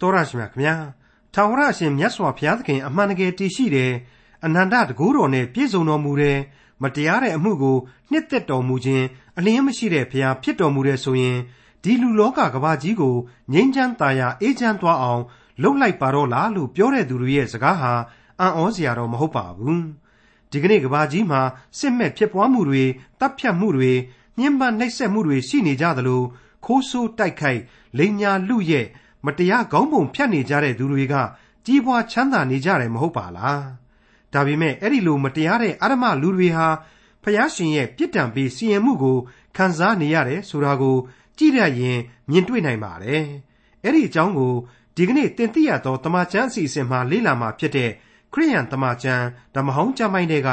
တော်ရရှိမြခင်ဗျာထာဝရအရှင်မြတ်စွာဘုရားသခင်အမှန်တကယ်တည်ရှိတယ်အနန္တတကူတော်နဲ့ပြည့်စုံတော်မူတယ်မတရားတဲ့အမှုကိုနှစ်သက်တော်မူခြင်းအလင်းမရှိတဲ့ဘုရားဖြစ်တော်မူတဲ့ဆိုရင်ဒီလူလောကကဘာကြီးကိုငြိမ်းချမ်းသာယာအေးချမ်းသွားအောင်လှုပ်လိုက်ပါတော့လားလို့ပြောတဲ့သူတွေရဲ့စကားဟာအံ့ဩစရာတော့မဟုတ်ပါဘူးဒီကနေ့ကဘာကြီးမှာစစ်မဲ့ဖြစ်ပွားမှုတွေတပ်ဖြတ်မှုတွေညှဉ်းပန်းနှိပ်စက်မှုတွေရှိနေကြသလိုခိုးဆိုးတိုက်ခိုက်လိန်ညာလူရဲ့ မတရားခေါင်းပုံဖြတ်နေကြတဲ့သူတွေကကြီးပွားချမ်းသာနေကြတယ်မဟုတ်ပါလားဒါပေမဲ့အဲ့ဒီလိုမတရားတဲ့အဓမ္မလူတွေဟာဖျားရှင်ရဲ့ပြစ်ဒဏ်ပေးစီရင်မှုကိုခံစားနေရတယ်ဆိုတာကို ကြည့်ရရင်မြင်တွေ့နိုင်ပါတယ်အဲ့ဒီအကြောင်းကိုဒီကနေ့တင်ပြရသောတမချန်းအစီအစဉ်မှာလေ့လာမှာဖြစ်တဲ့ခရိယန်တမချန်းဓမ္မဟောင်းကျမ်းပိုင်းတွေက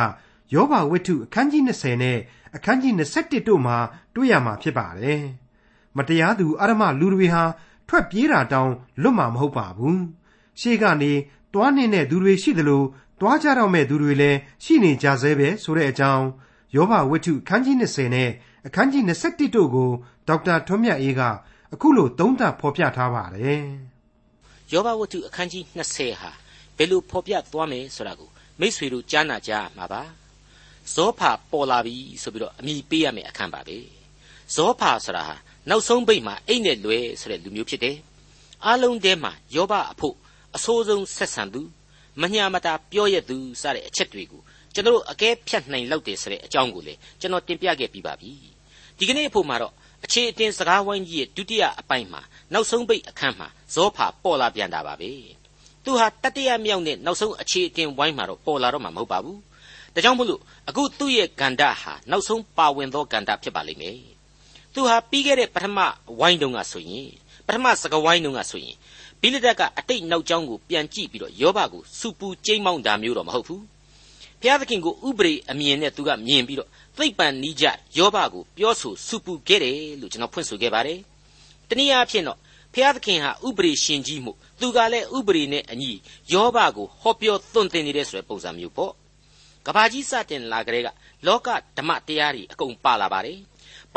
ယောဘဝတ္ထုအခန်းကြီး20နဲ့အခန်းကြီး21တို့မှာတွေ့ရမှာဖြစ်ပါတယ်မတရားသူအဓမ္မလူတွေဟာ ထွက်ပြေးတာတောင်လွတ်မှာမဟုတ်ပါဘူးရှေ့ကနေတွားနေတဲ့သူတွေရှိသလိုတွားကြတော့မဲ့သူတွေလည်းရှိနေကြသေးပဲဆိုတဲ့အကြောင်းယောဘဝတ္ထုအခန်းကြီး20နဲ့အခန်းကြီး21တို့ကိုဒေါက်တာထွန်းမြတ်အေးကအခုလိုသုံးသပ်ဖော်ပြထားပါတယ်ယောဘဝတ္ထုအခန်းကြီး20ဟာဘယ်လိုဖော်ပြသွားမယ်ဆိုတာကိုမိษွေတို့ကြားနာကြမှာပါဇောဖာပေါ်လာပြီဆိုပြီးတော့အမိပေးရမယ့်အခန်းပါပဲဇောဖာဆိုတာဟာ နောက်ဆုံးပိတ်မှာအိတ်နဲ့လွဲဆိုတဲ့လူမျိုးဖြစ်တယ်အားလုံးထဲမှာယောဘအဖို့အဆိုးဆုံးဆက်ဆံသူမညာမတာပြောရသူစတဲ့အချက်တွေကိုကျွန်တော်အကဲဖြတ်နိုင်လောက်တယ်ဆိုတဲ့အကြောင်းကိုလေကျွန်တော်တင်ပြခဲ့ပြီးပါပြီဒီကနေ့အဖို့မှာတော့အခြေအတင်စကားဝိုင်းကြီးရဲ့ဒုတိယအပိုင်းမှာနောက်ဆုံးပိတ်အခန်းမှာဇောဖာပေါ်လာပြန်တာပါပဲသူဟာတတိယမြောက်နဲ့နောက်ဆုံးအခြေအတင်ဝိုင်းမှာတော့ပေါ်လာတော့မှာမဟုတ်ပါဘူးဒါကြောင့်မို့လို့အခုသူ့ရဲ့ဂန္ဓာဟာနောက်ဆုံးပါဝင်သောဂန္ဓာဖြစ်ပါလိမ့်မယ် သူဟာပြီးခဲ့တဲ့ပထမဝိုင်းတုန်းကဆိုရင်ပထမစကဝိုင်းတုန်းကဆိုရင်ဘိလဒတ်ကအတိတ်နောက်ကျောင်းကိုပြန်ကြည့်ပြီးတော့ယောဘကိုစူပူကျိမ့်မောင်းတာမျိုးတော့မဟုတ်ဘူးဘုရားသခင်ကိုဥပရိအမြင်နဲ့သူကမြင်ပြီးတော့သိပ္ပံနိကြယောဘကိုပြောဆိုစူပူခဲ့တယ်လို့ကျွန်တော်ဖွင့်ဆိုခဲ့ပါတယ်တနည်းအားဖြင့်တော့ဘုရားသခင်ဟာဥပရိရှင်ကြီးမှုသူကလည်းဥပရိနဲ့အညီယောဘကိုဟောပြောသွန်သင်နေတဲ့ဆိုတဲ့ပုံစံမျိုးပေါ့ကဘာကြီးစတင်လာကြတဲ့ကလောကဓမ္မတရားတွေအကုန်ပါလာပါတယ်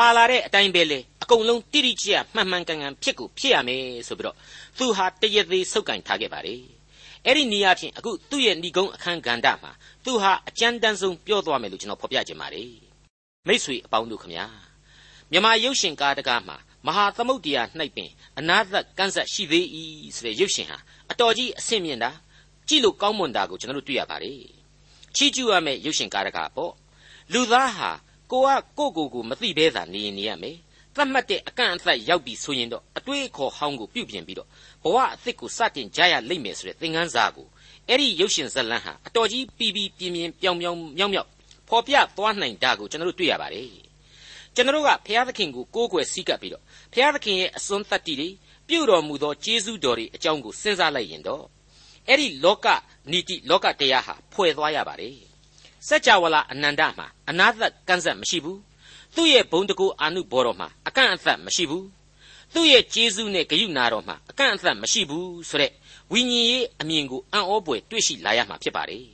ပါလာတဲ့အတိုင်းပဲလေအကုန်လုံးတိတိကျကျမှန်မှန်ကန်ကန်ဖြစ်ကိုဖြစ်ရမယ်ဆိုပြီးတော့သူဟာတရသေးစုပ်ကင်ထားခဲ့ပါတယ်အဲ့ဒီနေရာချင်းအခုသူ့ရဲ့ဏီကုံအခန်းကဏ္ဍမှာသူဟာအကြမ်းတမ်းဆုံးပြောသွားမယ်လို့ကျွန်တော်ဖော်ပြခြင်းပါတယ်မိษွေအပေါင်းတို့ခမညာမြမရုပ်ရှင်ကားတကားမှာမဟာသမုဒ္ဒရာ၌ပင်အနာသက်ကန့်ဆက်ရှိသေး၏ဆိုတဲ့ရုပ်ရှင်ဟာအတော်ကြီးအဆင့်မြင့်တာကြည့်လို့ကောင်းမွန်တာကိုကျွန်တော်တို့တွေ့ရပါတယ်ချီးကျူးရမယ့်ရုပ်ရှင်ကားတကားပေါ့လူသားဟာ ကိုကကိုကိုကိုမသိဘဲသာနေရင်နေရမယ်သတ်မှတ်တဲ့အကန့်အသတ်ရောက်ပြီဆိုရင်တော့အတွေးအခေါ်ဟောင်းကိုပြုပြင်ပြီးတော့ဘဝအသစ်ကိုစတင်ကြရလိမ့်မယ်ဆိုတဲ့သင်ခန်းစာကိုအဲ့ဒီရုပ်ရှင်ဇာတ်လမ်းဟာအတော်ကြီးပြီးပြီးပြင်းပြင်းပြောင်ပြောင်မြောက်မြောက်ဖော်ပြသွားနိုင်တာကိုကျွန်တော်တို့တွေ့ရပါတယ်ကျွန်တော်တို့ကဘုရားသခင်ကိုကိုးကွယ်စည်းကပ်ပြီးတော့ဘုရားသခင်ရဲ့အစွန်းတတ္တိတွေပြုတော်မူသောကျေးဇူးတော်တွေအကြောင်းကိုစဉ်းစားလိုက်ရင်တော့အဲ့ဒီလောကနီတိလောကတရားဟာဖွဲ့သွားရပါတယ် စัจ java လာအနန္တမှာအနာသက်ကန့်ဆက်မရှိဘူးသူ့ရဲ့ဘုံတကူအာနုဘော်တော်မှာအကန့်အသတ်မရှိဘူးသူ့ရဲ့ကျေးဇူးနဲ့ဂရုဏာတော်မှာအကန့်အသတ်မရှိဘူးဆိုတဲ့ဝိညာဉ်ရေးအမြင်ကိုအံ့ဩပွေတွေ့ရှိလာရမှာဖြစ်ပါတယ်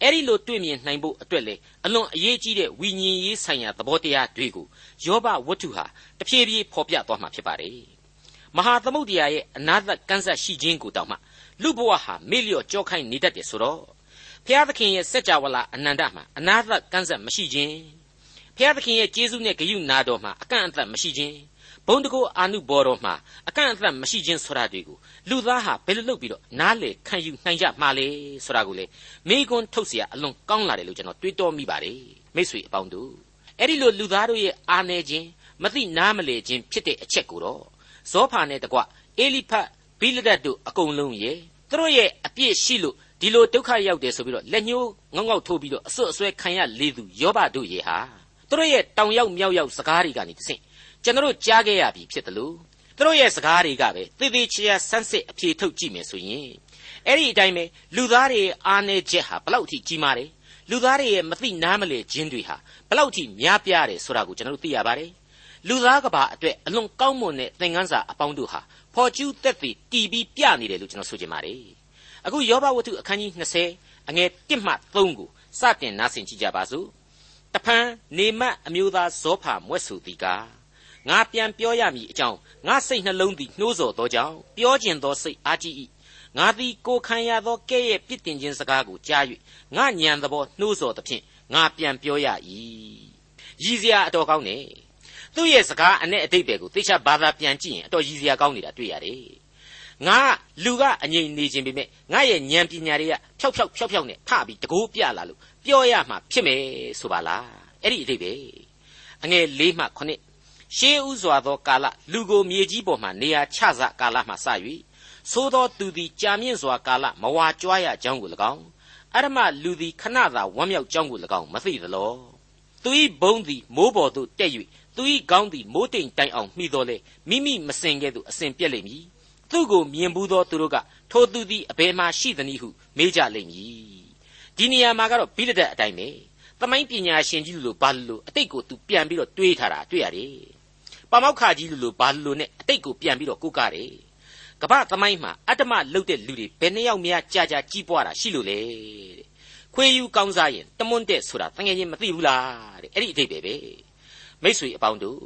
အဲ့ဒီလိုတွေ့မြင်နိုင်ဖို့အတွက်လေအလွန်အရေးကြီးတဲ့ဝိညာဉ်ရေးဆိုင်ရာသဘောတရားတွေကိုယောဘဝတ္ထုဟာတဖြည်းဖြည်းဖော်ပြသွားမှာဖြစ်ပါတယ်မဟာသမုဒ္ဒရာရဲ့အနာသက်ကန့်ဆက်ရှိခြင်းကိုတောင်မှလူဘဝဟာမေ့လျော့ကြောခိုင်းနေတတ်တယ်ဆိုတော့ ဖျားသခင်ရဲ့စัจ java လာအနန္တမှာအနာသက်ကန့်ဆက်မရှိခြင်းဖျားသခင်ရဲ့ကျေးဇူးနဲ့ဂရုဏာတော်မှာအကန့်အသတ်မရှိခြင်းဘုံတကောအာနုဘော်တော်မှာအကန့်အသတ်မရှိခြင်းဆိုတာတွေကိုလူသားဟာဘယ်လိုလုပ်ပြီးတော့နားလေခံယူနိုင်ကြမှာလဲဆိုတာကိုလေမိကွန်းထုတ်เสียအလွန်ကောင်းလာတယ်လို့ကျွန်တော်တွေးတောမိပါတယ်မိတ်ဆွေအပေါင်းတို့အဲ့ဒီလိုလူသားတို့ရဲ့အာနယ်ခြင်းမသိနားမလေခြင်းဖြစ်တဲ့အချက်ကိုတော့ဇောဖာနဲ့တကွအေလိဖတ်ဘိလဒတ်တို့အကုန်လုံးရဲ့သူတို့ရဲ့အပြစ်ရှိလို့ ဒီလိုဒုက္ခရောက်တယ်ဆိုပြီးတော့လက်ညှိုးငေါငေါထိုးပြီးတော့အစွတ်အစွဲခံရလေသူယောဘတို့ရဲ့ဟာသူတို့ရဲ့တောင်ရောက်မြောက်ရောက်စကားတွေကနေတဆင့်ကျွန်တော်ကြားခဲ့ရပြီဖြစ်တယ်လို့သူတို့ရဲ့စကားတွေကပဲသေသေးချာချာဆန်းစစ်အဖြေထုတ်ကြည့်မယ်ဆိုရင်အဲ့ဒီအတိုင်းပဲလူသားတွေအားနေချက်ဟာဘလောက်ထိကြီးမားတယ်လူသားတွေရဲ့မသိနားမလည်ခြင်းတွေဟာဘလောက်ထိများပြားတယ်ဆိုတာကိုကျွန်တော်တို့သိရပါတယ်လူသားကဘာအတွက်အလွန်ကောင်းမွန်တဲ့သင်ခန်းစာအပေါင်းတို့ဟာဖော်ကျူးသက်သေတီးပြီးပြနေတယ်လို့ကျွန်တော်ဆိုချင်ပါတယ် အခုယောဘဝတ္ထုအခန်းကြီး20အငယ်1မှ3ကိုစတင်နားဆင်ကြည့်ကြပါစို့တဖန်နေမတ်အမျိုးသားဇောဖာမွဲ့ဆိုသည်ကားငါပြန်ပြောရမည်အကြောင်းငါစိတ်နှလုံးသည်နှိုးဆော်သောကြောင့်ပြောကျင်သောစိတ်အားကြီး၏ငါသည်ကိုခံရသောကဲ့ရဲ့ပြစ်တင်ခြင်းစကားကိုကြား၍ငါညံသဘောနှိုးဆော်သဖြင့်ငါပြန်ပြောရ၏ရည်စရာအတော်ကောင်းနေသူ့ရဲ့စကားအ내အတိတ်ပဲကိုသေချာဘာသာပြန်ကြည့်ရင်အတော်ရည်စရာကောင်းနေတာတွေ့ရတယ် ငါလူကအငြိမ်နေခြင်းပေမဲ့ငါရဲ့ဉာဏ်ပညာတွေကဖြောက်ဖြောက်ဖြောက်ဖြောက်နဲ့ထပြီးတကိုးပြလာလို့ပြောရမှဖြစ်မယ်ဆိုပါလားအဲ့ဒီအတိတ်ပဲအငယ်၄မှ9ရှေးဥစွာသောကာလလူကိုမြေကြီးပေါ်မှနေရာချစကာလမှစ၍သို့သောသူသည်ကြာမြင့်စွာကာလမဝါကြွားရကြောင်းကို၎င်းအရမလူသည်ခဏသာဝမ်းမြောက်ကြောင်းကို၎င်းမသိသလောသူ၏ဘုံသည်မိုးပေါ်သို့တက်၍သူ၏ခေါင်းသည်မိုးတိမ်တိုင်အောင်မှီတော်လေမိမိမစင်ကဲ့သို့အစဉ်ပြက်လိမ့်မည် သူ့ကိုမြင်ဘူးသောသူတို့ကထိုသူသည်အဘယ်မှရှိသနည်းဟုမေးကြလိမ့်မည်ဒီနေရာမှာကတော့ဘိလဒတ်အတိုင်းပဲသမိုင်းပညာရှင်ကြီးလူလိုဘာလူလိုအတိတ်ကိုသူပြန်ပြီးတော့တွေးထားတာတွေ့ရတယ်ပမောက္ခကြီးလူလိုဘာလူလိုနဲ့အတိတ်ကိုပြန်ပြီးတော့ကိုးကားတယ်ကမ္ဘာသမိုင်းမှာအတ္တမလုတ်တဲ့လူတွေဘယ်နှယောက်များကြာကြာကြီးပွားတာရှိလို့လဲတဲ့ခွေးယူကောင်းစားရင်တမွန်းတဲ့ဆိုတာတကယ်ချင်းမသိဘူးလားတဲ့အဲ့ဒီအတိတ်ပဲပဲမိษွေအပေါင်းတို့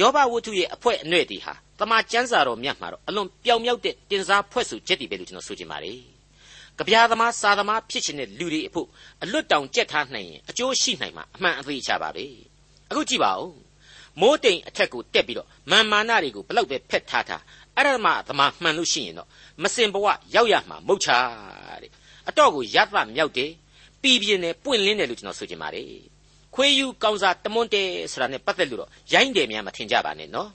ယောဘဝတ္ထုရဲ့အဖွဲအနှဲ့တီဟာ တမန်ကျမ်းစာတော်မြတ်မှာတော့အလွန်ပျောင်မြောက်တဲ့တင်စားဖွဲ့ဆိုချက်တွေပဲလို့ကျွန်တော်ဆိုချင်ပါတယ်။ကြပြာသမားစာသမားဖြစ်ခြင်းတဲ့လူတွေအဖို့အလွတ်တောင်ကြက်ထားနိုင်ရင်အကျိုးရှိနိုင်မှာအမှန်အသေးချပါပဲ။အခုကြည့်ပါဦး။မိုးတိမ်အထက်ကိုတက်ပြီးတော့မာမာနတွေကိုဘလောက်ပဲဖက်ထားထားအဲ့ဒါမှသမားမှန်လို့ရှိရင်တော့မစင်ဘဝရောက်ရမှာမဟုတ်ချတဲ့အတော့ကိုရသမြောက်တယ်ပြည်ပြင်းတယ်ပွင့်လင်းတယ်လို့ကျွန်တော်ဆိုချင်ပါတယ်ခွေးယူကောင်းစားတမွန်းတဲဆိုတာနဲ့ပတ်သက်လို့တော့ရိုင်းတယ်များမထင်ကြပါနဲ့နော်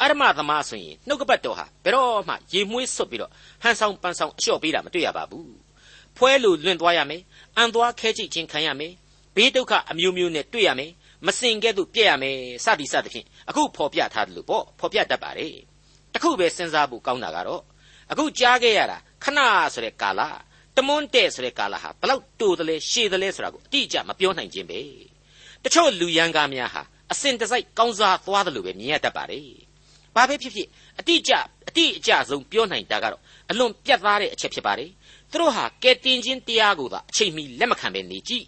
အရမသမားဆိုရင်နှုတ်ကပတ်တော်ဟာဘယ်တော့မှရေမွှေးဆွတ်ပြီးတော့ဟန်ဆောင်ပန်းဆောင်အလျှော့ပေးတာမတွေ့ရပါဘူးဖွဲလို့လွင့်သွားရမယ်အန်သွားခဲချိတ်ချင်းခံရမယ်ဘေးဒုက္ခအမျိုးမျိုးနဲ့တွေ့ရမယ်မစင်ကဲ့သို့ပြည့်ရမယ်စသည်စသဖြင့်အခုဖော်ပြထားတယ်လို့ပေါ့ဖော်ပြတတ်ပါတယ်တခုပဲစဉ်းစားဖို့ကောင်းတာကတော့အခုကြားခဲ့ရတာခဏဆိုတဲ့ကာလတမွန်းတဲ့ဆိုတဲ့ကာလဟာဘလောက်တိုးတယ်လဲရှည်တယ်လဲဆိုတာကိုအတိအကျမပြောနိုင်ခြင်းပဲတချို့လူရန်ကားများဟာအစင်တစိုက်ကောင်းစားသွားတယ်လို့ပဲမြင်ရတတ်ပါတယ် ဘာပဲဖြစ်ဖြစ်အတိအကျအတိအကျဆုံးပြောနိုင်တာကတော့အလွန်ပြတ်သားတဲ့အချက်ဖြစ်ပါတယ်သူတို့ဟာကဲတင်ချင်းတရားကိုသာအချိန်မီလက်မခံပဲနေကြည့်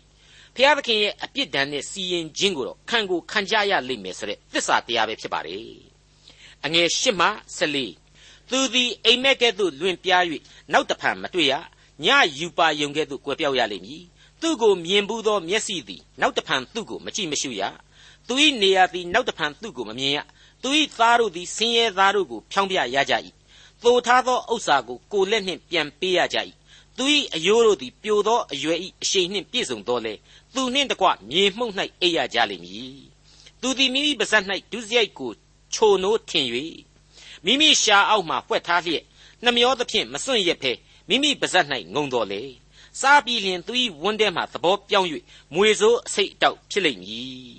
ဖျားသခင်ရဲ့အပြစ်ဒဏ်နဲ့စီရင်ခြင်းကိုတော့ခံကိုခံကြရလိမ့်မယ်ဆိုတဲ့သစ္စာတရားပဲဖြစ်ပါတယ်အငယ်၈မှ၁၄သူသည်အိမ်မက်ကဲ့သို့လွင်ပြား၍နောက်တဖန်မတွေ့ရညယူပါယုံကဲ့သို့ကွယ်ပြောက်ရလိမ့်မည်သူ့ကိုမြင်ဘူးသောမျက်စိသည်နောက်တဖန်သူ့ကိုမကြည့်မရှုရသူ၏နေရာသည်နောက်တဖန်သူ့ကိုမမြင်ရ သူ၏သားတို့သည်ဆင်းရဲသားတို့ကိုဖြောင်းပြရကြ၏သိုထားသောဥစ္စာကိုကိုလက်နှင့်ပြန်ပေးရကြ၏သူ၏အယိုးတို့သည်ပြိုသောအရွယ်၏အရှိန်နှင့်ပြည့်စုံသောလေသူနှင့်တကွမြေမှုန့်၌အိပ်ရကြလိမ့်မည်သူသည်မိမိပါးစပ်၌ဒုစရိုက်ကိုချိုနိုးထင်၍မိမိရှာအောက်မှဖွက်ထားလျက်နှမျောသဖြင့်မစွန့်ရက်ဖဲမိမိပါးစပ်၌ငုံတော်လေစားပြီးလျင်သူ၏ဝန်းထဲမှသဘောပြောင်း၍မွေစိုးအစိတ်အတောက်ဖြစ်လိမ့်မည်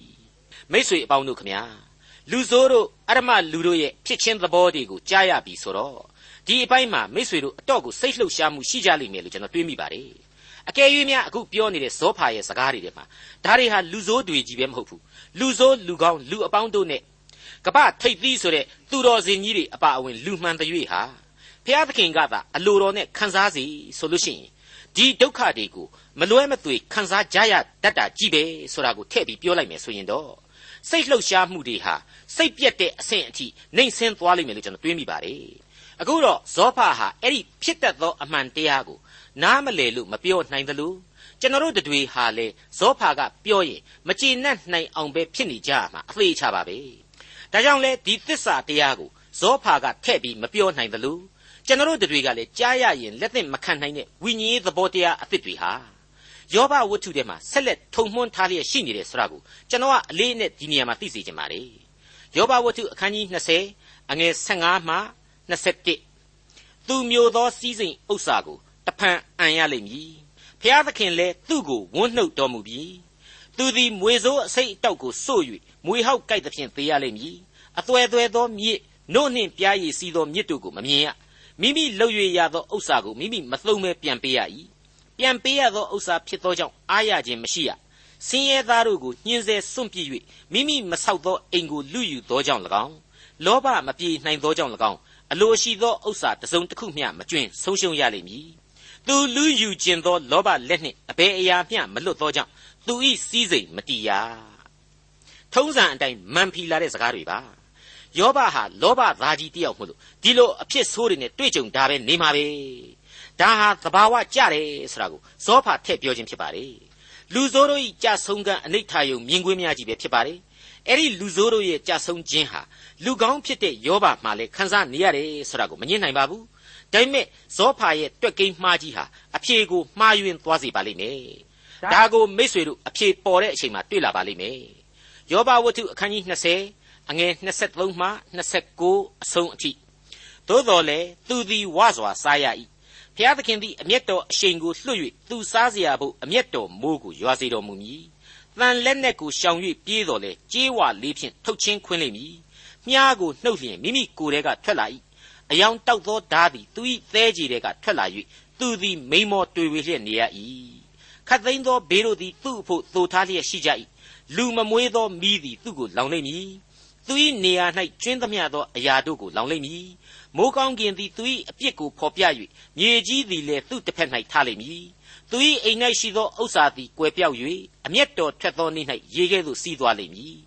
မိษွေအပေါင်းတို့ခမညာ လူဆိုးတို့အရမလူတို့ရဲ့ဖြစ်ချင်းသဘောတွေကိုကြားရပြီဆိုတော့ဒီအပိုင်းမှာမိษွေတို့အတော့ကိုစိတ်လှုပ်ရှားမှုရှိကြလိမ့်မယ်လို့ကျွန်တော်တွေးမိပါတယ်အကယ်၍များအခုပြောနေတဲ့ဇောဖာရဲ့စကားတွေထဲမှာဒါတွေဟာလူဆိုးတွေကြီးပဲမဟုတ်ဘူးလူဆိုးလူကောင်းလူအပေါင်းတို့နဲ့ကပထိတ်သီးဆိုတဲ့သူတော်စင်ကြီးတွေအပါအဝင်လူမှန်တွေဟာဖျားသခင်ကသာအလိုတော်နဲ့ခံစားစီဆိုလို့ရှိရင်ဒီဒုက္ခတွေကိုမလွဲမသွေခံစားကြရတတ်တာကြီးပဲဆိုတာကိုထည့်ပြီးပြောလိုက်မယ်ဆိုရင်တော့ စိတ်လှုပ်ရှားမှုတွေဟာစိတ်ပြက်တဲ့အဆင့်အထိနှိမ်ဆင်းသွားလိမ့်မယ်လို့ကျွန်တော်တွေးမိပါတယ်အခုတော့ဇောဖာဟာအဲ့ဒီဖြစ်တတ်သောအမှန်တရားကိုနားမလည်လို့မပြောနိုင်သလိုကျွန်တော်တို့တွေဟာလေဇောဖာကပြောရင်မကျေနပ်နိုင်အောင်ပဲဖြစ်နေကြမှာအသေးချပါပဲဒါကြောင့်လေဒီသစ္စာတရားကိုဇောဖာကထည့်ပြီးမပြောနိုင်သလိုကျွန်တော်တို့တွေကလည်းကြားရရင်လက်သင့်မခံနိုင်တဲ့ဝိညာဉ်သဘောတရားအသစ်တွေဟာ ယောဘဝတ္ထုထဲမှာဆက်လက်ထုံမှန်းထားလျက်ရှိနေတယ်ဆိုတာကိုကျွန်တော်ကအလေးနဲ့ဒီနေရာမှာသိစေချင်ပါတယ်ယောဘဝတ္ထုအခန်းကြီး20အငယ်15မှ21သူမျိုးသောစီးစိမ်ဥစ္စာကိုတဖန်အံရလိမ့်မည်ဖျားသခင်လည်းသူ့ကိုဝန်းနှုတ်တော်မူပြီးသူသည်မွေစိုးအစိတ်အတောက်ကိုစို့၍မွေဟောက်ကြိုက်သဖြင့်သေရလိမ့်မည်အသွဲသွဲသောမြစ်နို့နှင့်ပြားရည်စီးသောမြစ်တို့ကိုမမြင်ရမိမိလှုပ်၍ရသောဥစ္စာကိုမိမိမသုံးမဲပြန်ပေးရ၏ ပြန်ပေးရသောဥစ္စာဖြစ်သောကြောင့်အားရခြင်းမရှိရဆင်းရဲသားတို့ကိုညှင်းဆဲစွန့်ပစ်၍မိမိမဆောက်သောအိမ်ကိုလူယူသောကြောင့်၎င်းလောဘမပြေနိုင်သောကြောင့်၎င်းအလိုရှိသောဥစ္စာတစ်စုံတစ်ခုမျှမကျွင်းဆုံးရှုံးရလိမ့်မည်သူလူယူခြင်းသောလောဘလက်နှင့်အဘယ်အရာမျှမလွတ်သောကြောင့်သူဤစည်းစိမ်မတီးရထုံးစံအတိုင်းမန်ဖီလာတဲ့စကားတွေပါယောဘဟာလောဘသားကြီးတယောက်မို့လို့ဒီလိုအဖြစ်ဆိုးတွေနဲ့တွေ့ကြုံတာပဲနေမှာပဲ ဒါဟာသဘာဝကြတယ်ဆိုတာကိုဇောဖာထည့်ပြောခြင်းဖြစ်ပါတယ်လူဆိုးတို့ဤကြဆုံးကအနိဋ္ဌာယုံမြင်ကွင်းများကြီးပဲဖြစ်ပါတယ်အဲ့ဒီလူဆိုးတို့ရဲ့ကြဆုံးခြင်းဟာလူကောင်းဖြစ်တဲ့ယောဘမှလည်းခံစားနေရတယ်ဆိုတာကိုမငြင်းနိုင်ပါဘူးဒါပေမဲ့ဇောဖာရဲ့တွက်ကိန်းမှားကြီးဟာအဖြေကိုမှားယွင်းသွားစေပါလိမ့်မယ်ဒါကိုမိษွေတို့အဖြေပေါ်တဲ့အချိန်မှာတွေ့လာပါလိမ့်မယ်ယောဘဝတ္ထုအခန်းကြီး20အငယ်23မှ29အဆုံးအထိသို့တော်လည်းသူသည်ဝစွာစားရ၏ ဖျားသခင်သည် အမျက်တော်အရှိန်ကိုလွှတ်၍သူစားစရာဘို့ အမျက်တော်မိုဃ်းကို ရွာစေတော်မူမည်။သံလက်နက်ကိုရှောင်၍ပြေးသော်လည်း ကြေးဝါလေးဖြင့် ထုတ်ချင်းခွင်းလိမ့်မည်။မြှားကိုနှုတ်လျှင် မိမိကိုယ်ထဲက ထွက်လာ၏။အရောင်တောက်သောထားသည် သူ၏သည်းခြေထဲက ထွက်လာ၍သူသည် မိန်းမောတွေဝေလျက်နေရ၏။ခပ်သိမ်းသောဘေးတို့သည် သူ့အဖို့ သိုထားလျက်ရှိကြ၏။လူမမွေးသောမီးသည် သူ့ကိုလောင်လိမ့်မည်။သူ၏နေရာ၌ကြွင်းသမျှသောအရာတို့ကို လောင်လိမ့်မည် မိုးကောင်းကင်သည်သူ၏အပြစ်ကိုဖော်ပြ၍မြေကြီးသည်လည်းသူ့တစ်ဖက်၌ထားလိမ့်မည်သူ၏အိမ်၌ရှိသောဥစ္စာသည်ကွယ်ပြောက်၍အမျက်တော်ထွက်သောနေ့၌ရေကဲ့သို့စီးသွားလိမ့်မည်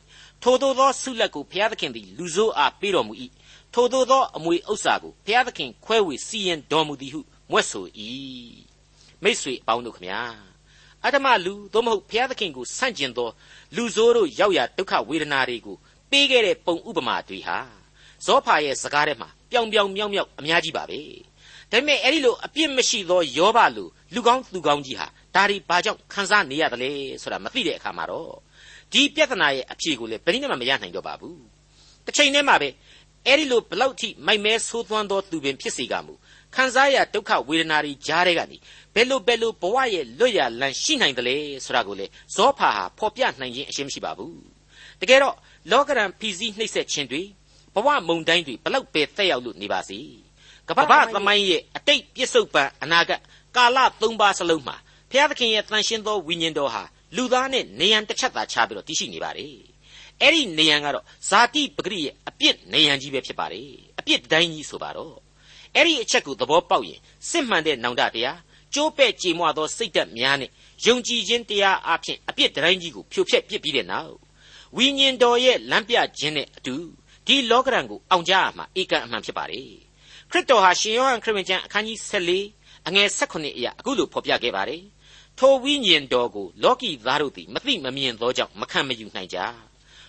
ထိုသို့သောဆုလက်ကိုဘုရားသခင်သည်လူဆိုးအားပေးတော်မူ၏ထိုသို့သောအမွေဥစ္စာကိုဘုရားသခင်ခွဲဝေစီရင်တော်မူသည်ဟုမွဲ့ဆို၏မိတ်ဆွေအပေါင်းတို့ခမညာအတ္တမလူသို့မဟုတ်ဘုရားသခင်ကိုဆန့်ကျင်သောလူဆိုးတို့ရောက်ရာဒုက္ခဝေဒနာတွေကိုပေးခဲ့တဲ့ပုံဥပမာတွေဟာဇောဖာရဲ့စကားထဲမှာ ပြောင်ပြောင်မြောက်မြောက်အများကြီးပါပဲဒါပေမဲ့အဲ့ဒီလိုအပြစ်မရှိသောယောဘလူလူကောင်းသူကောင်းကြီးဟာဒါဒီဘာကြောင့်ခံစားနေရတယ်လဲဆိုတာမသိတဲ့အခါမှာတော့ဒီပြဿနာရဲ့အဖြေကိုလည်းဘယ်နည်းမှမရနိုင်တော့ပါဘူးတစ်ချိန်တည်းမှာပဲအဲ့ဒီလိုဘလောက်ထိမိုက်မဲဆိုးသွမ်းသောသူပင်ဖြစ်စေကမူခံစားရဒုက္ခဝေဒနာတွေကြားတဲ့ကနေဘယ်လိုဘယ်လိုဘဝရဲ့လွတ်ရလန်ရှိနိုင်တယ်လဲဆိုတာကိုလေဇောဖာဟာဖော်ပြနိုင်ခြင်းအရှင်းမရှိပါဘူးတကယ်တော့လောကရန်ဖီစည်းနှိပ်စက်ခြင်းတွေ ဘဝမုန်တိုင်းတွေဘလောက်ပဲတက်ရောက်လို့နေပါစေကမ္ဘာသမိုင်းရဲ့အတိတ်ပြစ္ဆုတ်ပံအနာဂတ်ကာလသုံးပါးစလုံးမှာဘုရားသခင်ရဲ့တန်ရှင်းသောဝိညာဉ်တော်ဟာလူသားနဲ့နေရန်တစ်ချက်သာခြားပြီးတော့တည်ရှိနေပါတယ်အဲ့ဒီနေရန်ကတော့ဇာတိပဂရိရဲ့အပြစ်နေရန်ကြီးပဲဖြစ်ပါတယ်အပြစ်တိုင်းကြီးဆိုပါတော့အဲ့ဒီအချက်ကိုသဘောပေါက်ရင်စစ်မှန်တဲ့နောင်တတရားကျိုးပဲ့ကြေမွသောစိတ်ဓာတ်များနဲ့ယုံကြည်ခြင်းတရားအဖြစ်အပြစ်တိုင်းကြီးကိုဖြိုဖျက်ပစ်ပြီးတဲ့နောက်ဝိညာဉ်တော်ရဲ့လမ်းပြခြင်းနဲ့အတူ ဒီလောကရန်ကိုအောင်ကြရမှာဧကန်အမှန်ဖြစ်ပါတယ်ခရစ်တော်ဟာရှင်ယောဟန်ခရစ်ဝင်ကျမ်းအခန်းကြီး14အငယ်16အရာအခုလိုဖော်ပြခဲ့ပါတယ်ထိုဝိညာဉ်တော်ကိုလောကီသားတို့သည်မသိမမြင်သောကြောင့်မခံမယူနိုင်ကြ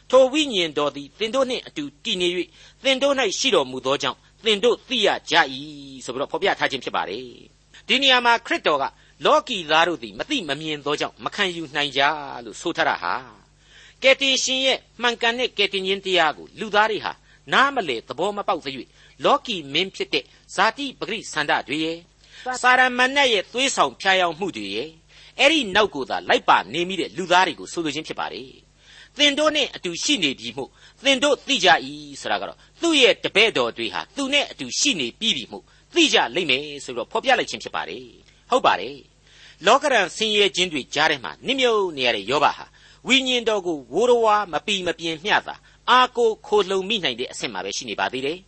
ထိုဝိညာဉ်တော်သည်သင်တို့နှင့်အတူတည်နေ၍သင်တို့၌ရှိတော်မူသောကြောင့်သင်တို့သိရကြ၏ဆိုပြီးတော့ဖော်ပြထားခြင်းဖြစ်ပါတယ်ဒီနေရာမှာခရစ်တော်ကလောကီသားတို့သည်မသိမမြင်သောကြောင့်မခံယူနိုင်ကြလို့ဆိုထားတာဟာ ကယ်တင်ရှင်ရဲ့မှန်ကန်တဲ့ကယ်တင်ခြင်းတရားကိုလူသားတွေဟာနားမလည်သဘောမပေါက်သရွေ့လောကီမင်းဖြစ်တဲ့ဇာတိပဂရိဆန္ဒတွေရဲ့စာရမဏေရဲ့သွေးဆောင်ဖျားယောင်းမှုတွေရဲ့အဲ့ဒီနောက်ကိုသာလိုက်ပါနေမိတဲ့လူသားတွေကိုဆိုလိုခြင်းဖြစ်ပါတယ်သင်တို့နဲ့အတူရှိနေပြီမို့သင်တို့သိကြ၏ဆိုတာကတော့သူ့ရဲ့တပည့်တော်တွေဟာသူနဲ့အတူရှိနေပြီပြီမို့သိကြလိမ့်မယ်ဆိုတော့ဖော်ပြလိုက်ခြင်းဖြစ်ပါတယ်ဟုတ်ပါတယ်လောကရန်ဆင်းရဲခြင်းတွေကြားထဲမှာနစ်မြုပ်နေရတဲ့ယောဘဟာ ဝိညာဉ်တော်ကိုဝိုးတော်ဝါမပီမပြင်းမျှတာအာကိုခိုလှုံမိနိုင်တဲ့အဆင့်မှာပဲရှိနေပါသေးတယ်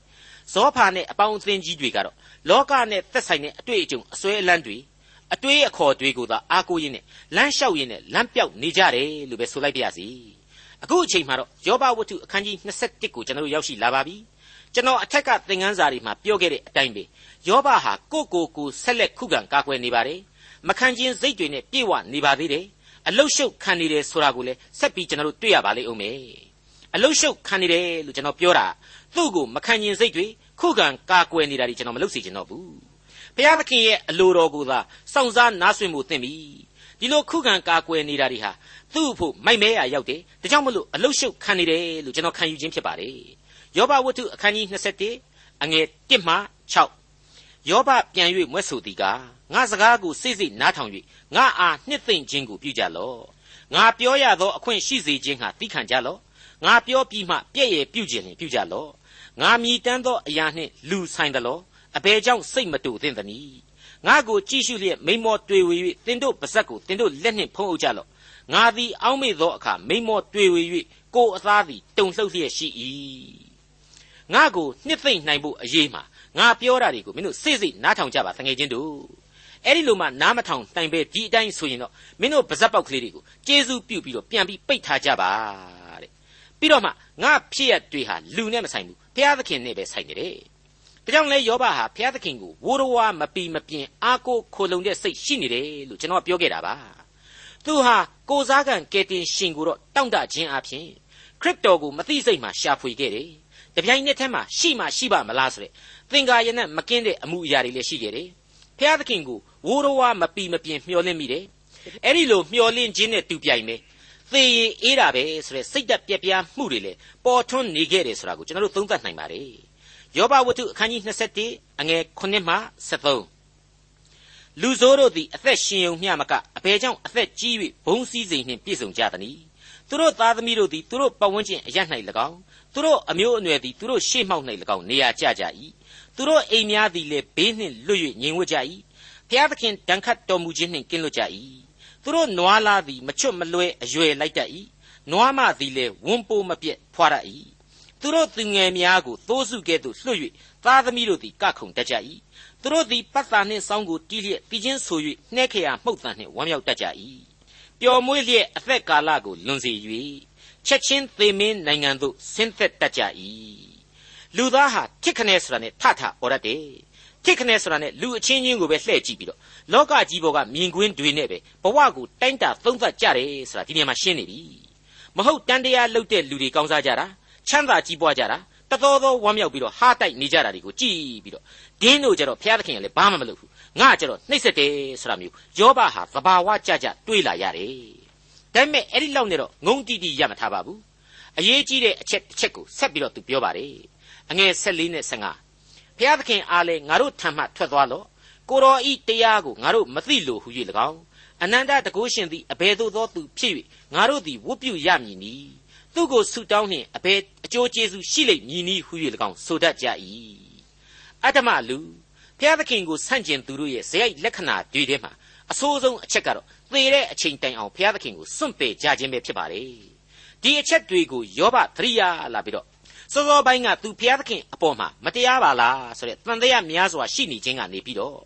ဇောဖာနဲ့အပေါင်းအသင်းကြီးတွေကတော့လောကနဲ့သက်ဆိုင်တဲ့အတွေ့အကြုံအစွဲအလန်းတွေအတွေးအခေါ်တွေကိုသာအားကိုးရင်းနဲ့လမ်းလျှောက်ရင်းနဲ့လမ်းပြောက်နေကြတယ်လို့ပဲဆိုလိုက်ပါရစေအခုအချိန်မှာတော့ယောဘဝတ္ထုအခန်းကြီး21ကိုကျွန်တော်တို့ရောက်ရှိလာပါပြီကျွန်တော်အထက်ကသင်ခန်းစာတွေမှာပြောခဲ့တဲ့အတိုင်းပဲယောဘဟာကိုကိုကိုဆက်လက်ခုခံကာကွယ်နေပါတယ်မခံခြင်းစိတ်တွေနဲ့ပြေဝနေပါသေးတယ် အလုရှုပ်ခံနေတယ်ဆိုတာကိုလည်းဆက်ပြီးကျွန်တော်တို့တွေ့ရပါလိမ့်ဦးမယ်အလုရှုပ်ခံနေတယ်လို့ကျွန်တော်ပြောတာသူ့ကိုမခံခြင်းစိတ်တွေခုခံကာကွယ်နေတာတွေကျွန်တော်မလုပ်စေချင်တော့ဘူးဘုရားသခင်ရဲ့အလိုတော်ကိုသာစောင့်စားနားဆွင့်မှုသင့်ပြီဒီလိုခုခံကာကွယ်နေတာတွေဟာသူ့ဖို့မိုက်မဲရရောက်တယ်ဒါကြောင့်မလို့အလုရှုပ်ခံနေတယ်လို့ကျွန်တော်ခံယူခြင်းဖြစ်ပါတယ်ယောဘဝတ္ထုအခန်းကြီး21အငယ်1မှ6ယောဘပြန်၍မွဲ့ဆိုသည်ကား ငါစကားကိုစိတ်စိတ်နားထောင်၍ငါအားနှစ်သိမ့်ခြင်းကိုပြုကြလော့ငါပြောရသောအခွင့်ရှိစေခြင်းဟာသိခံကြလော့ငါပြောပြီးမှပြည့်ရပြုခြင်းလင်ပြုကြလော့ငါမြည်တမ်းသောအရာနှင့်လူဆိုင်သလောအဘယ်ကြောင့်စိတ်မတူသင့်သနည်းငါကိုကြည့်ရှုလျက်မိမောတွေ့ဝေ၍သင်တို့ပါဇက်ကိုသင်တို့လက်နှင့်ဖုံးအုပ်ကြလော့ငါသည်အောက်မေ့သောအခါမိမောတွေ့ဝေ၍ကိုယ်အသားသည်တုန်လှုပ်လျက်ရှိ၏ငါကိုနှစ်သိမ့်နိုင်ဖို့အရေးမှာငါပြောတာတွေကိုမင်းတို့စိတ်စိတ်နားထောင်ကြပါတငယ်ချင်းတို့ အဲ့ဒီလိုမှနားမထောင်တိုင်ပဲဒီအတိုင်းဆိုရင်တော့မင်းတို့ပါဇက်ပေါက်ကလေးတွေကိုကျေးဇူးပြုပြီးတော့ပြန်ပြီးပိတ်ထားကြပါတဲ့ပြီးတော့မှငါဖြစ်ရတွေဟာလူနဲ့မဆိုင်ဘူးဘုရားသခင်နဲ့ပဲဆိုင်တယ်ဒါကြောင့်လဲယောဘဟာဘုရားသခင်ကိုဝိုးတော်ဝါမပီမပြင်းအားကိုခိုလုံတဲ့စိတ်ရှိနေတယ်လို့ကျွန်တော်ပြောခဲ့တာပါသူဟာကိုစားကံကယ်တင်ရှင်ကိုတော့တောင့်တခြင်းအပြင်ခရစ်တော်ကိုမသိစိတ်မှရှာဖွေခဲ့တယ်တပြိုင်နက်တည်းမှာရှိမှရှိပါမလားဆိုတဲ့သင်္ကာရနဲ့မကင်းတဲ့အမှုအရာတွေလည်းရှိခဲ့တယ် ဘုရားသခင်ကိုဝိုးတော်ဝါမပီမပြင်းမျှော်လင့်မိတယ်အဲ့ဒီလိုမျှော်လင့်ခြင်းနဲ့တူပြိုင်မယ်သေရင်အေးတာပဲဆိုတဲ့စိတ်သက်ပြက်ပြားမှုတွေလည်းပေါ်ထွန်းနေခဲ့တယ်ဆိုတာကိုကျွန်တော်တို့သုံးသပ်နိုင်ပါတယ်ယောဘဝတ္ထုအခန်းကြီး21အငယ်9မှ73လူဆိုးတို့သည်အသက်ရှင်ုံမျှမကအဘယ်ကြောင့်အသက်ကြီး၍ဘုံစည်းစိမ်နှင့်ပြည့်စုံကြသနည်းသူတို့သားသမီးတို့သည်သူတို့ပတ်ဝန်းကျင်အရ၌၎င်းသူတို့အမျိုးအနွယ်သည်သူတို့ရှေ့မှောက်၌၎င်းနေရာကျကြ၏ သူတို့အိမ်များသည်လည်းဘေးနှင့်လွတ်၍ငြိမ်ဝတ်ကြ၏ဖျားသခင်တန်ခတ်တော်မူခြင်းနှင့်ကင်းလွတ်ကြ၏သူတို့နွားလားသည်မချွတ်မလွဲအရွယ်လိုက်တတ်၏နွားမသည်လည်းဝန်းပိုးမပြက်ဖွာတတ်၏သူတို့သူငယ်များကိုသိုးစုကဲ့သို့လွှတ်၍သားသမီးတို့သည်ကခုန်တတ်ကြ၏သူတို့သည်ပတ်သာနှင့်စောင်းကိုတီးလျက်ပြီးချင်းဆို၍နှဲခရာမှုတ်တန်နှင့်ဝမ်းမြောက်တတ်ကြ၏ပျော်မွေ့လျက်အသက်ကာလကိုလွန်စေ၍ချက်ချင်းသေမင်းနိုင်ငံသို့ဆင်းသက်တတ်ကြ၏ လူသားဟာထစ်ခနဲဆိုတာနဲ့ထထអော်ရတဲ့ထစ်ခနဲဆိုတာနဲ့လူအချင်းချင်းကိုပဲလှည့်ကြည့်ပြီးတော့လောကကြီးပေါ်ကမြင်ကွင်းတွေနဲ့ပဲဘဝကိုတိုင်းတာသုံးသပ်ကြတယ်ဆိုတာဒီနေရာမှာရှင်းနေပြီမဟုတ်တန်တရားလှုပ်တဲ့လူတွေကောင်းစားကြတာချမ်းသာကြီးပွားကြတာတတော်တော်ဝမ်းမြောက်ပြီးတော့ဟာတိုက်နေကြတာတွေကိုကြည်ပြီးတော့ဒင်းတို့ကြတော့ဘုရားသခင်ကလည်းဘာမှမလုပ်ဘူးငါကြတော့နှိမ့်ဆက်တယ်ဆိုတာမျိုးယောဘဟာသဘာဝကြကြတွေးလာရတယ်ဒါပေမဲ့အဲ့ဒီလောက်နဲ့တော့ငုံတိတိရမထားပါဘူးအရေးကြီးတဲ့အချက်တစ်ချက်ကိုဆက်ပြီးတော့သူပြောပါတယ် အငယ်14နဲ့15ဘုရားသခင်အားလဲငါတို့ထံမှထွက်သွားလော့ကိုတော်ဤတရားကိုငါတို့မသိလို့ဟူ၍၎င်းအနန္တတကုရှင်သည်အဘယ်သို့သောသူဖြစ်၍ငါတို့သည်ဝတ်ပြုရမည်နီသူကိုဆုတောင်းနှင့်အဘယ်အကျိုးကျေးဇူးရှိလိမ့်မည်နီဟူ၍၎င်းဆိုတတ်ကြ၏အတ္တမလူဘုရားသခင်ကိုဆန့်ကျင်သူတို့ရဲ့ဇယိုက်လက္ခဏာတွေထဲမှာအဆိုးဆုံးအချက်ကတော့သေတဲ့အချိန်တိုင်အောင်ဘုရားသခင်ကိုစွန့်ပယ်ကြခြင်းပဲဖြစ်ပါတယ်ဒီအချက်တွေကိုယောဘသရိယာလာပြီးတော့ စောစောပိုင်းကသူဘုရားသခင်အပေါ်မှာမတရားပါလားဆိုတဲ့တန်တရားများစွာရှိနေခြင်းကနေပြီးတော့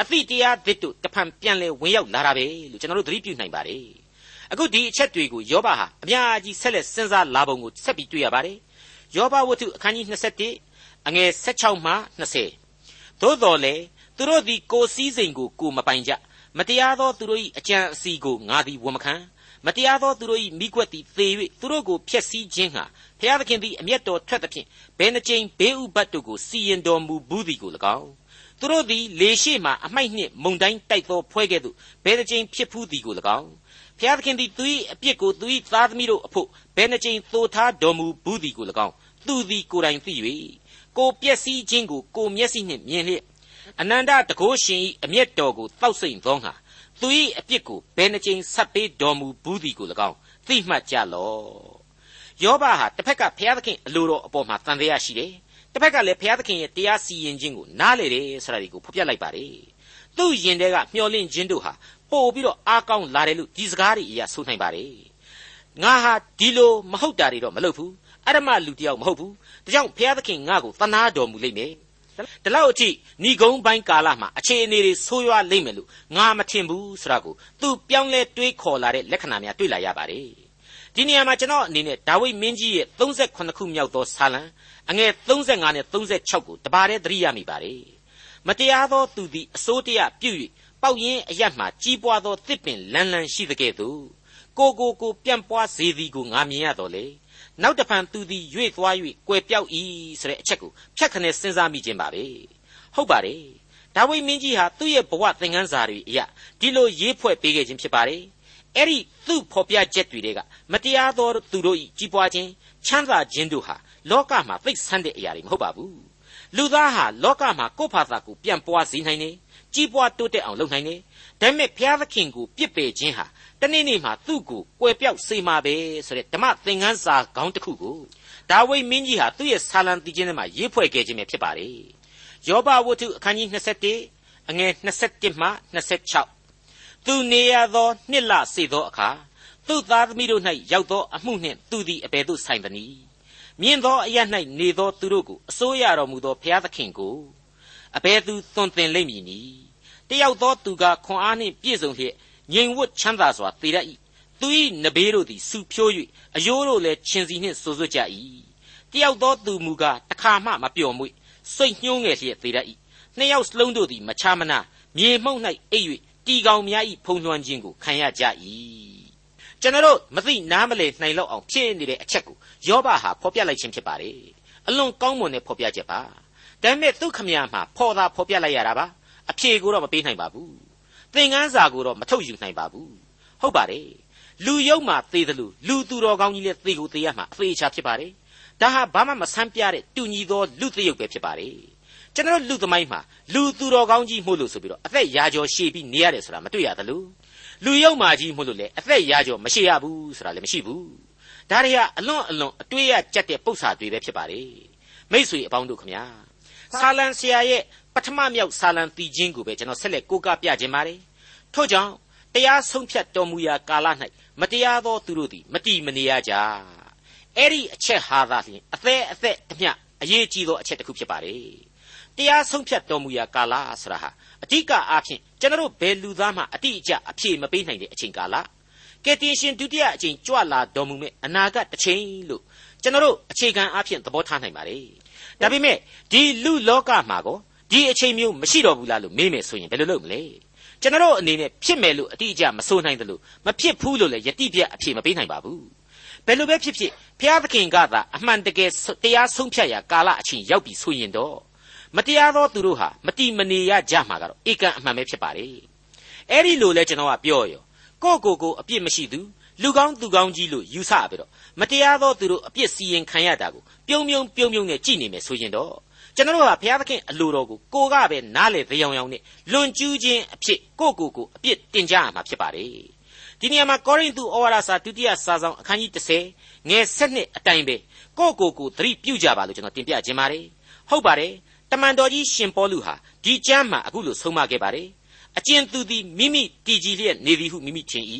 အသည့်တရားသစ်တို့တဖန်ပြန်လဲဝင်ရောက်လာတာပဲလို့ကျွန်တော်တို့သတိပြုနိုင်ပါတယ်အခုဒီအချက်တွေကိုယောဘဟာအများကြီးဆက်လက်စဉ်းစားလာပုံကိုဆက်ပြီးတွေ့ရပါတယ်ယောဘဝတ္ထုအခန်းကြီး21အငယ်16မှ20သို့တော်လေသူတို့သည်ကိုစည်းစိမ်ကိုကိုမပိုင်ကြမတရားသောသူတို့၏အကြံအစီကိုငါသည်ဝန်မခံ မတရားသောသူတို့၏မိကွက်သည်သေ၍သူတို့ကိုဖျက်ဆီးခြင်းဟာဘုရားသခင်သည်အမျက်တော်ထွက်သဖြင့်ဘယ်နှကြိမ်ဘေးဥပတ်တို့ကိုစီရင်တော်မူဘူးသည်ကို၎င်းသူတို့သည်လေရှိမှအမိုက်နှင့်မုန်တိုင်းတိုက်သောဖွဲကဲ့သို့ဘယ်နှကြိမ်ဖြစ်ဖူးသည်ကို၎င်းဘုရားသခင်သည်သူ၏အပြစ်ကိုသူ၏သားသမီးတို့အဖို့ဘယ်နှကြိမ်သိုထားတော်မူဘူးသည်ကို၎င်းသူသည်ကိုယ်တိုင်သိ၍ကိုပျက်စီးခြင်းကိုကိုမျက်စိနှင့်မြင်လျက်အနန္တတကောရှင်၏အမျက်တော်ကိုတောက်ဆိတ်သောငါ သူ၏အပြစ်ကိုဘယ်နှကြိမ်ဆက်ပေးတော်မူဘူးသည်ကို၎င်းသိမှတ်ကြလော့ယောဘဟာတစ်ဖက်ကဘုရားသခင်အလိုတော်အပေါ်မှာတန်တရားရှိတယ်တစ်ဖက်ကလည်းဘုရားသခင်ရဲ့တရားစီရင်ခြင်းကိုနားလေတယ်ဆိုတာဒီကိုဖော်ပြလိုက်ပါတယ်သူ့ယင်တဲ့ကမျောလင့်ခြင်းတို့ဟာပို့ပြီးတော့အားကောင်းလာတယ်လို့ဒီစကားတွေအရာဆိုနိုင်ပါတယ်ငါဟာဒီလိုမဟုတ်တာတွေတော့မလုပ်ဘူးအရမလူတယောက်မဟုတ်ဘူးဒါကြောင့်ဘုရားသခင်ငါ့ကိုသနာတော်မူလိမ့်မယ် ဒီလောက်အထိဏီကုံပိုင်းကာလမှာအခြေအနေတွေဆိုးရွားလိမ့်မယ်လို့ငါမထင်ဘူးဆိုတာကိုသူပြောင်းလဲတွေးခေါ်လာတဲ့လက္ခဏာများတွေ့လာရပါတယ်ဒီနေရာမှာကျွန်တော်အနေနဲ့ဒါဝိမင်းကြီးရဲ့38ခုမြောက်သောဇာလံအငယ်35နဲ့36ကိုတပါးတည်းသတိရမိပါတယ်မတရားသောသူသည်အစိုးတရားပြု၍ပေါက်ရင်အရတ်မှကြီးပွားသောတစ်ပင်လန်းလန်းရှိတဲ့ကဲ့သို့ကိုကိုကိုပြန့်ပွားစေသည်ကိုငါမြင်ရတော့လေ နောက်တဖန်သူသည်ရွေ့သွား၍ကွယ်ပြောက်၏ဆိုတဲ့အချက်ကိုဖြတ်ခနဲ့စဉ်းစားမိခြင်းပါပဲဟုတ်ပါတယ်ဒါဝိမင်းကြီးဟာသူ့ရဲ့ဘဝသင်ခန်းစာတွေအရာဒီလိုရေးဖွဲ့ပေးခဲ့ခြင်းဖြစ်ပါတယ်အဲ့ဒီသူ့ဖော်ပြချက်တွေကမတရားသောသူတို့ဤကြီးပွားခြင်းချမ်းသာခြင်းတို့ဟာလောကမှာသိဆန်းတဲ့အရာတွေမဟုတ်ပါဘူးလူသားဟာလောကမှာကိုယ့်ဘာသာကိုပြန်ပွားစေနိုင်တယ် ကြီးပွားတိုးတက်အောင်လုပ်နိုင်တယ်ဒါပေမဲ့ဘုရားသခင်ကိုပြစ်ပယ်ခြင်းဟာတနေ့နေ့မှာသူ့ကိုကွယ်ပြောက်စေမှာပဲဆိုတဲ့ဓမ္မသင်ခန်းစာခေါင်းတစ်ခုကိုဒါဝိမင်းကြီးဟာသူ့ရဲ့ဆာလံတီချင်းထဲမှာရေးဖွဲ့ခဲ့ခြင်းပဲဖြစ်ပါတယ်ယောဘဝတ္ထုအခန်းကြီး21အငယ်21မှ26သူနေရသောနှစ်လစေသောအခါသူ့သားသမီးတို့၌ရောက်သောအမှုနှင့်သူသည်အဘယ်သို့ဆိုင်သနည်းမြင်သောအရ၌နေသောသူတို့ကိုအစိုးရတော်မူသောဘုရားသခင်ကို အဘယ်သူသွန်သင်လိမ့်မည်နည်းတယောက်သောသူကခွန်အားနှင့်ပြည့်စုံလျက်ငြိမ်ဝတ်ချမ်းသာစွာတည်တတ်၏တသူ၏နဘေးတို့သည်စူဖြိုး၍အယိုးတို့လည်းချင်းစီနှင့်ဆိုစွတ်ကြ၏တယောက်သောသူမူကားတခါမှမပျော်မွေ့စိတ်ညှိုးငယ်လျက်သေးတတ်၏နှစ်ယောက်စလုံးတို့သည်မချမနာမြေမှုန့်၌အိပ်၍တီကောင်များ၏ဖုံးလွှမ်းခြင်းကိုခံရကြ၏ကျွန်တော်တို့မသိနားမလည်နိုင်လောက်အောင်ဖြစ်နေတဲ့အချက်ကိုယောဘဟာဖော်ပြလိုက်ခြင်းဖြစ်ပါတယ်အလွန်ကောင်းမွန်တဲ့ဖော်ပြချက်ပါ ဒါပေမဲ့သူခမရမှာဖော်သာဖော်ပြလိုက်ရတာပါအဖြေကိုတော့မပေးနိုင်ပါဘူးသင်ခန်းစာကိုတော့မထုတ်ယူနိုင်ပါဘူးဟုတ်ပါတယ်လူယုံမှာသေတယ်လို့လူသူတော်ကောင်းကြီးလည်းသေကိုသေရမှာအသေးချာဖြစ်ပါတယ်ဒါဟာဘာမှမဆန်းပြတဲ့တူညီသောလူသရုပ်ပဲဖြစ်ပါတယ်ကျွန်တော်လူသမိုင်းမှာလူသူတော်ကောင်းကြီးမှုလို့ဆိုပြီးတော့အသက်ရာကျော်ရှည်ပြီးနေရတယ်ဆိုတာမတွေ့ရသလိုလူယုံမာကြီးမှုလို့လေအသက်ရာကျော်မရှိရဘူးဆိုတာလည်းမရှိဘူးဒါတွေကအလွန်အလွန်အတွေ့ရကြက်တဲ့ပု္ပ္ပာတွေပဲဖြစ်ပါတယ်မိษွေအပေါင်းတို့ခမညာ ဆာလံဆရာရဲ့ပထမမြောက်ဆာလံတီချင်းကိုပဲကျွန်တော်ဆက်လက်ကိုးကားပြခြင်းပါတယ်ထို့ကြောင့်တရားဆုံးဖြတ်တော်မူရာကာလ၌မတရားသောသူတို့သည်မတီမနေရကြအဲ့ဒီအချက်ဟာသာလျှင်အသက်အသက်တမျှအရေးကြီးသောအချက်တစ်ခုဖြစ်ပါတယ်တရားဆုံးဖြတ်တော်မူရာကာလဆိုတာဟာအဓိကအားဖြင့်ကျွန်တော်ဘယ်လူသားမှအတိအကျအဖြေမပေးနိုင်တဲ့အချိန်ကာလကယ်တင်ရှင်ဒုတိယအချိန်ကြွလာတော်မူမဲ့အနာဂတ်တစ်ချိန်လို့ကျွန်တော်အခြေခံအားဖြင့်သဘောထားနိုင်ပါတယ် ဒါပေမဲ့ဒီလူလောကမှာကောဒီအချိန်မျိုးမရှိတော့ဘူးလားလို့မေးမယ်ဆိုရင်ဘယ်လိုလုပ်မလဲကျွန်တော်အနေနဲ့ဖြစ်မယ်လို့အတိအကျမဆိုနိုင်တယ်လို့မဖြစ်ဘူးလို့လည်းယတိပြတ်အဖြေမပေးနိုင်ပါဘူးဘယ်လိုပဲဖြစ်ဖြစ်ဘုရားသခင်ကသာအမှန်တကယ်တရားဆုံးဖြတ်ရာကာလအချိန်ရောက်ပြီဆိုရင်တော့မတရားသောသူတို့ဟာမတိမနေရကြမှာကတော့ဧကန်အမှန်ပဲဖြစ်ပါလေအဲ့ဒီလိုလဲကျွန်တော်ကပြောရောကိုကိုကိုအပြစ်မရှိသူ လူကောင်းသူကောင်းကြီးလို့ယူဆပြီးတော့မတရားသောသူတို့အပြစ်စီရင်ခံရတာကိုပြုံးပြုံးပြုံးပြုံးနဲ့ကြည်နေမယ်ဆိုရင်တော့ကျွန်တော်တို့ကဘုရားသခင်အလိုတော်ကိုကိုကပဲနားလေပြောင်ယောင်နဲ့လွန်ကျူးခြင်းအဖြစ်ကိုကိုကိုအပြစ်တင်ကြရမှာဖြစ်ပါတယ်ဒီနေရာမှာကောရိန္သုဩဝါဒစာဒုတိယစာဆောင်အခန်းကြီး30ငယ်7အတိုင်းပဲကိုကိုကိုသတိပြုကြပါလို့ကျွန်တော်တင်ပြခြင်းပါတယ်ဟုတ်ပါတယ်တမန်တော်ကြီးရှင်ပေါလုဟာဒီကျမ်းမှာအခုလိုဆုံးမခဲ့ပါတယ်အကျဉ်သူသည်မိမိတည်ကြည်လျက်နေသည်ဟုမိမိထင်၏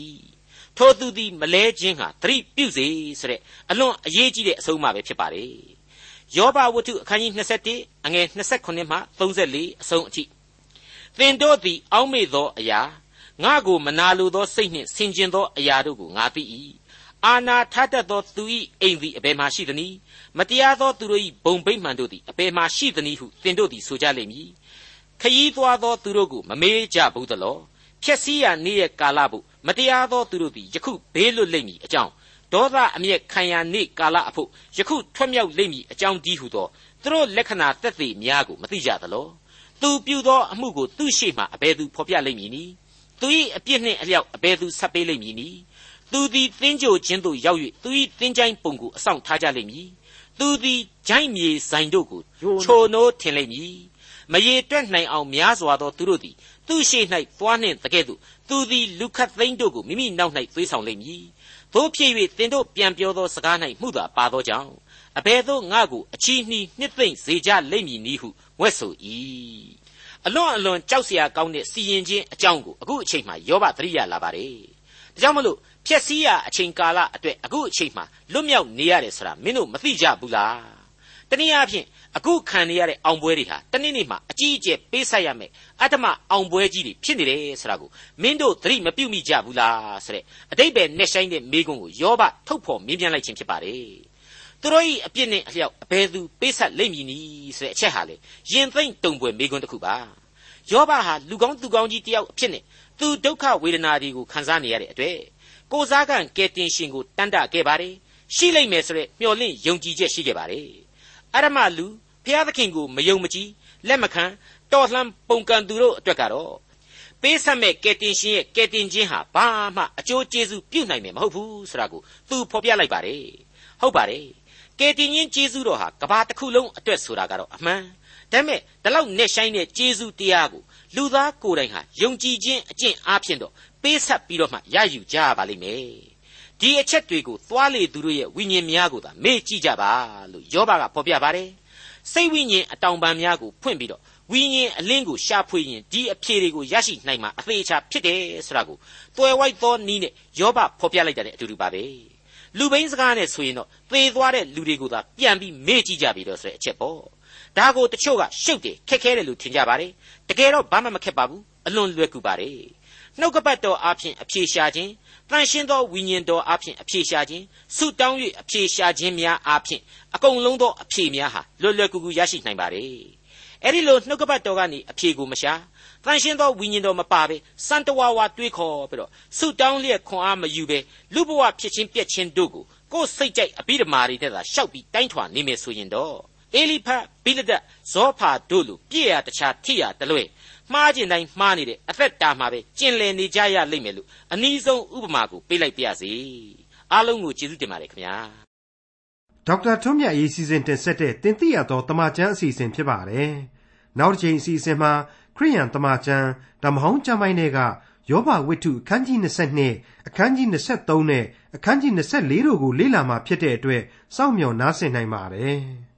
ထိုသူသည်မလဲခြင်းဟာသတိပြုစေဆိုတဲ့အလွန်အရေးကြီးတဲ့အဆုံးအမပဲဖြစ်ပါတယ်ယောဘဝတ္ထုအခန်းကြီး21အငယ်28မှ34အဆုံးအထိသင်တို့သည် အောက်မေ့သောအရာငါကိုမနာလိုသောစိတ်နှင့်ဆင်ခြင်သောအရာတို့ကိုငါသိ၏အာနာထတတ်သောသူ၏အိမ်သည်အဘယ်မှရှိသနည်းမတရားသောသူတို့၏ဘုံဗိမှန်တို့သည်အဘယ်မှရှိသနည်းဟုသင်တို့သည်ဆိုကြလိမ့်မည်ခยีသွားသောသူတို့ကိုမမေးကြဘူးသလောဖြက်စီးရနေ့ရဲ့ကာလဘု မတရားသောသူတို့သည်ယခုဘေးလွတ်လိမ့်မည်အကြောင်းဒေါသအမျက်ခံရနေ့ကာလအဖို့ယခုထွက်မြောက်လိမ့်မည်အကြောင်းဒီဟုသောသူတို့လက္ခဏာသက်သေများကိုမသိကြသလောသူပြုသောအမှုကိုသူ့ရှေ့မှအဘယ်သူဖော်ပြလိမ့်မည်နည်းသူ၏အပြစ်နှင့်အလျောက်အဘယ်သူဆက်ပေးလိမ့်မည်နည်းသူသည်သင်္ကြိုခြင်းသို့ရောက်၍သူ၏သင်္ချိုင်းပုံကိုအဆောင်ထားကြလိမ့်မည်သူသည်ဂျိုင်းမြေဆိုင်တို့ကိုချိုနိုးထင်လိမ့်မည်မရေတွက်နိုင်အောင်များစွာသောသူတို့သည်သူ့ရှေ့၌သွားနှင့်တကဲ့သို့ သူသည်လူခတ်သိမ်းတို့ကိုမိမိနောက်၌သွေးဆောင်လိမ့်မည်သို့ဖြစ်၍သင်တို့ပြန်ပြောသောစကား၌မှုသာပါသောကြောင့်အဘယ်သို့ငါကိုအချီးနှီးနှစ်သိမ့်စေကြလိမ့်မည်နည်းဟုဝက်ဆို၏အလွန်အလွန်ကြောက်စရာကောင်းတဲ့စီရင်ခြင်းအကြောင်းကိုအခုအချိန်မှယောဘသတိရလာပါတယ်ဒါကြောင့်မလို့ဖြက်စီးရအချိန်ကာလအတွက်အခုအချိန်မှလွတ်မြောက်နေရတယ်ဆိုတာမင်းတို့မသိကြဘူးလား တနည်းအားဖြင့်အခုခံနေရတဲ့အောင်ပွဲတွေဟာတနေ့နေ့မှာအကြီးအကျယ်ပေးဆက်ရမယ်အတ္တမအောင်ပွဲကြီးတွေဖြစ်နေတယ်ဆိုတာကိုမင်းတို့သတိမပြုမိကြဘူးလားဆိုတဲ့အတိတ်ပဲနဲ့ဆိုင်တဲ့မိကုံးကိုယောဘထုတ်ဖော်မင်းပြန်လိုက်ခြင်းဖြစ်ပါတယ်သူတို့၏အပြစ်နဲ့အလျောက်အဘယ်သူပေးဆက်လိမ့်မည်နည်းဆိုတဲ့အချက်ဟာလေရင်သိမ့်တုံပွဲမိကုံးတစ်ခုပါယောဘဟာလူကောင်းသူကောင်းကြီးတယောက်အဖြစ်နဲ့သူဒုက္ခဝေဒနာတွေကိုခံစားနေရတဲ့အတွေ့ကိုစားကံကဲတင်ရှင်ကိုတန်တခဲ့ပါတယ်ရှိလိမ့်မယ်ဆိုတဲ့မျှော်လင့်ယုံကြည်ချက်ရှိခဲ့ပါတယ် အရမလူဖျားသခင်ကိုမယုံမကြည်လက်မခံတော်လှန်ပုန်ကန်သူတို့အတွက်ကတော့ပေးဆက်မဲ့ကယ်တင်ရှင်ရဲ့ကယ်တင်ခြင်းဟာဘာမှအကျိုးကျေးဇူးပြုနိုင်မယ်မဟုတ်ဘူးဆိုတာကိုသူဖော်ပြလိုက်ပါတယ်ဟုတ်ပါတယ်ကယ်တင်ရှင်ကျေးဇူးတော်ဟာကဘာတစ်ခုလုံးအတွက်ဆိုတာကတော့အမှန်ဒါပေမဲ့ဒီလောက်နဲ့ဆိုင်တဲ့ကျေးဇူးတရားကိုလူသားကိုယ်တိုင်ဟာယုံကြည်ခြင်းအကျင့်အားဖြင့်တော့ပေးဆက်ပြီးတော့မှရယူကြပါလိမ့်မယ် ဒီအချက်တွေကိုသွားလေသူတို့ရဲ့ဝိညာဉ်များကိုသာမေ့ကြည့်ကြပါလို့ယောဘကဖော်ပြပါတယ်စိတ်ဝိညာဉ်အတောင်ပံများကိုဖွင့်ပြီးတော့ဝိညာဉ်အလင်းကိုရှာဖွေရင်ဒီအဖြေတွေကိုရရှိနိုင်မှာအသေးချာဖြစ်တယ်ဆိုတာကိုတွယ်ဝိုက်သောနီးနဲ့ယောဘဖော်ပြလိုက်တဲ့အတူတူပါပဲလူဘိန်းစကားနဲ့ဆိုရင်တော့သေသွားတဲ့လူတွေကိုသာပြန်ပြီးမေ့ကြည့်ကြပြီတော့ဆိုတဲ့အချက်ပေါ့ဒါကိုတချို့ကရှုပ်တယ်ခက်ခဲတယ်လို့ထင်ကြပါတယ်တကယ်တော့ဘာမှမခက်ပါဘူးအလွန်လွယ်ကူပါတယ်နှုတ်ကပတ်တော်အားဖြင့်အဖြေရှာခြင်း တန်ရှင်းသောဝိညာဉ်တော်အားဖြင့်အဖြေရှာခြင်းဆုတောင်း၍အဖြေရှာခြင်းများအားဖြင့်အကုန်လုံးသောအဖြေများဟာလွယ်လွယ်ကူကူရရှိနိုင်ပါတယ်အဲ့ဒီလိုနှုတ်ကပတ်တော်ကနေအဖြေကိုမရှာတန်ရှင်းသောဝိညာဉ်တော်မပါပဲစံတဝါဝါတွေးခေါ်ပြီးတော့ဆုတောင်းလျက်ခွန်အားမယူပဲလူဘဝဖြစ်ချင်းပြက်ချင်းတို့ကိုကိုယ်စိတ်ကြိုက်အဘိဓမ္မာတွေတဲ့သာရှောက်ပြီးတိုင်းထွာနေမယ်ဆိုရင်တော့အေလိဖတ်ဘိလဒတ်ဇောဖာတို့လိုပြည့်ရတခြားထိရတလွဲ့ မှားကျင်တိုင်းမှားနေတဲ့အသက်တာမှာပဲကျင်လည်နေကြရလိမ့်မယ်လို့အနည်းဆုံးဥပမာကိုပေးလိုက်ပါရစေအားလုံးကိုကျေးဇူးတင်ပါတယ်ခင်ဗျာဒေါက်တာထွန်းမြတ်ရေးစီစဉ်တင်ဆက်တဲ့တင်ပြရသောတမချန်းအစီအစဉ်ဖြစ်ပါတယ်နောက်တစ်ချိန်အစီအစဉ်မှာခရိယန်တမချန်းဓမ္မဟောင်းကျမ်းပိုင်းတွေကယောဘဝိတ္ထုအခန်းကြီး22အခန်းကြီး23နဲ့အခန်းကြီး24တို့ကိုလေ့လာမှာဖြစ်တဲ့အတွက်စောင့်မျှော်နားဆင်နိုင်ပါတယ်။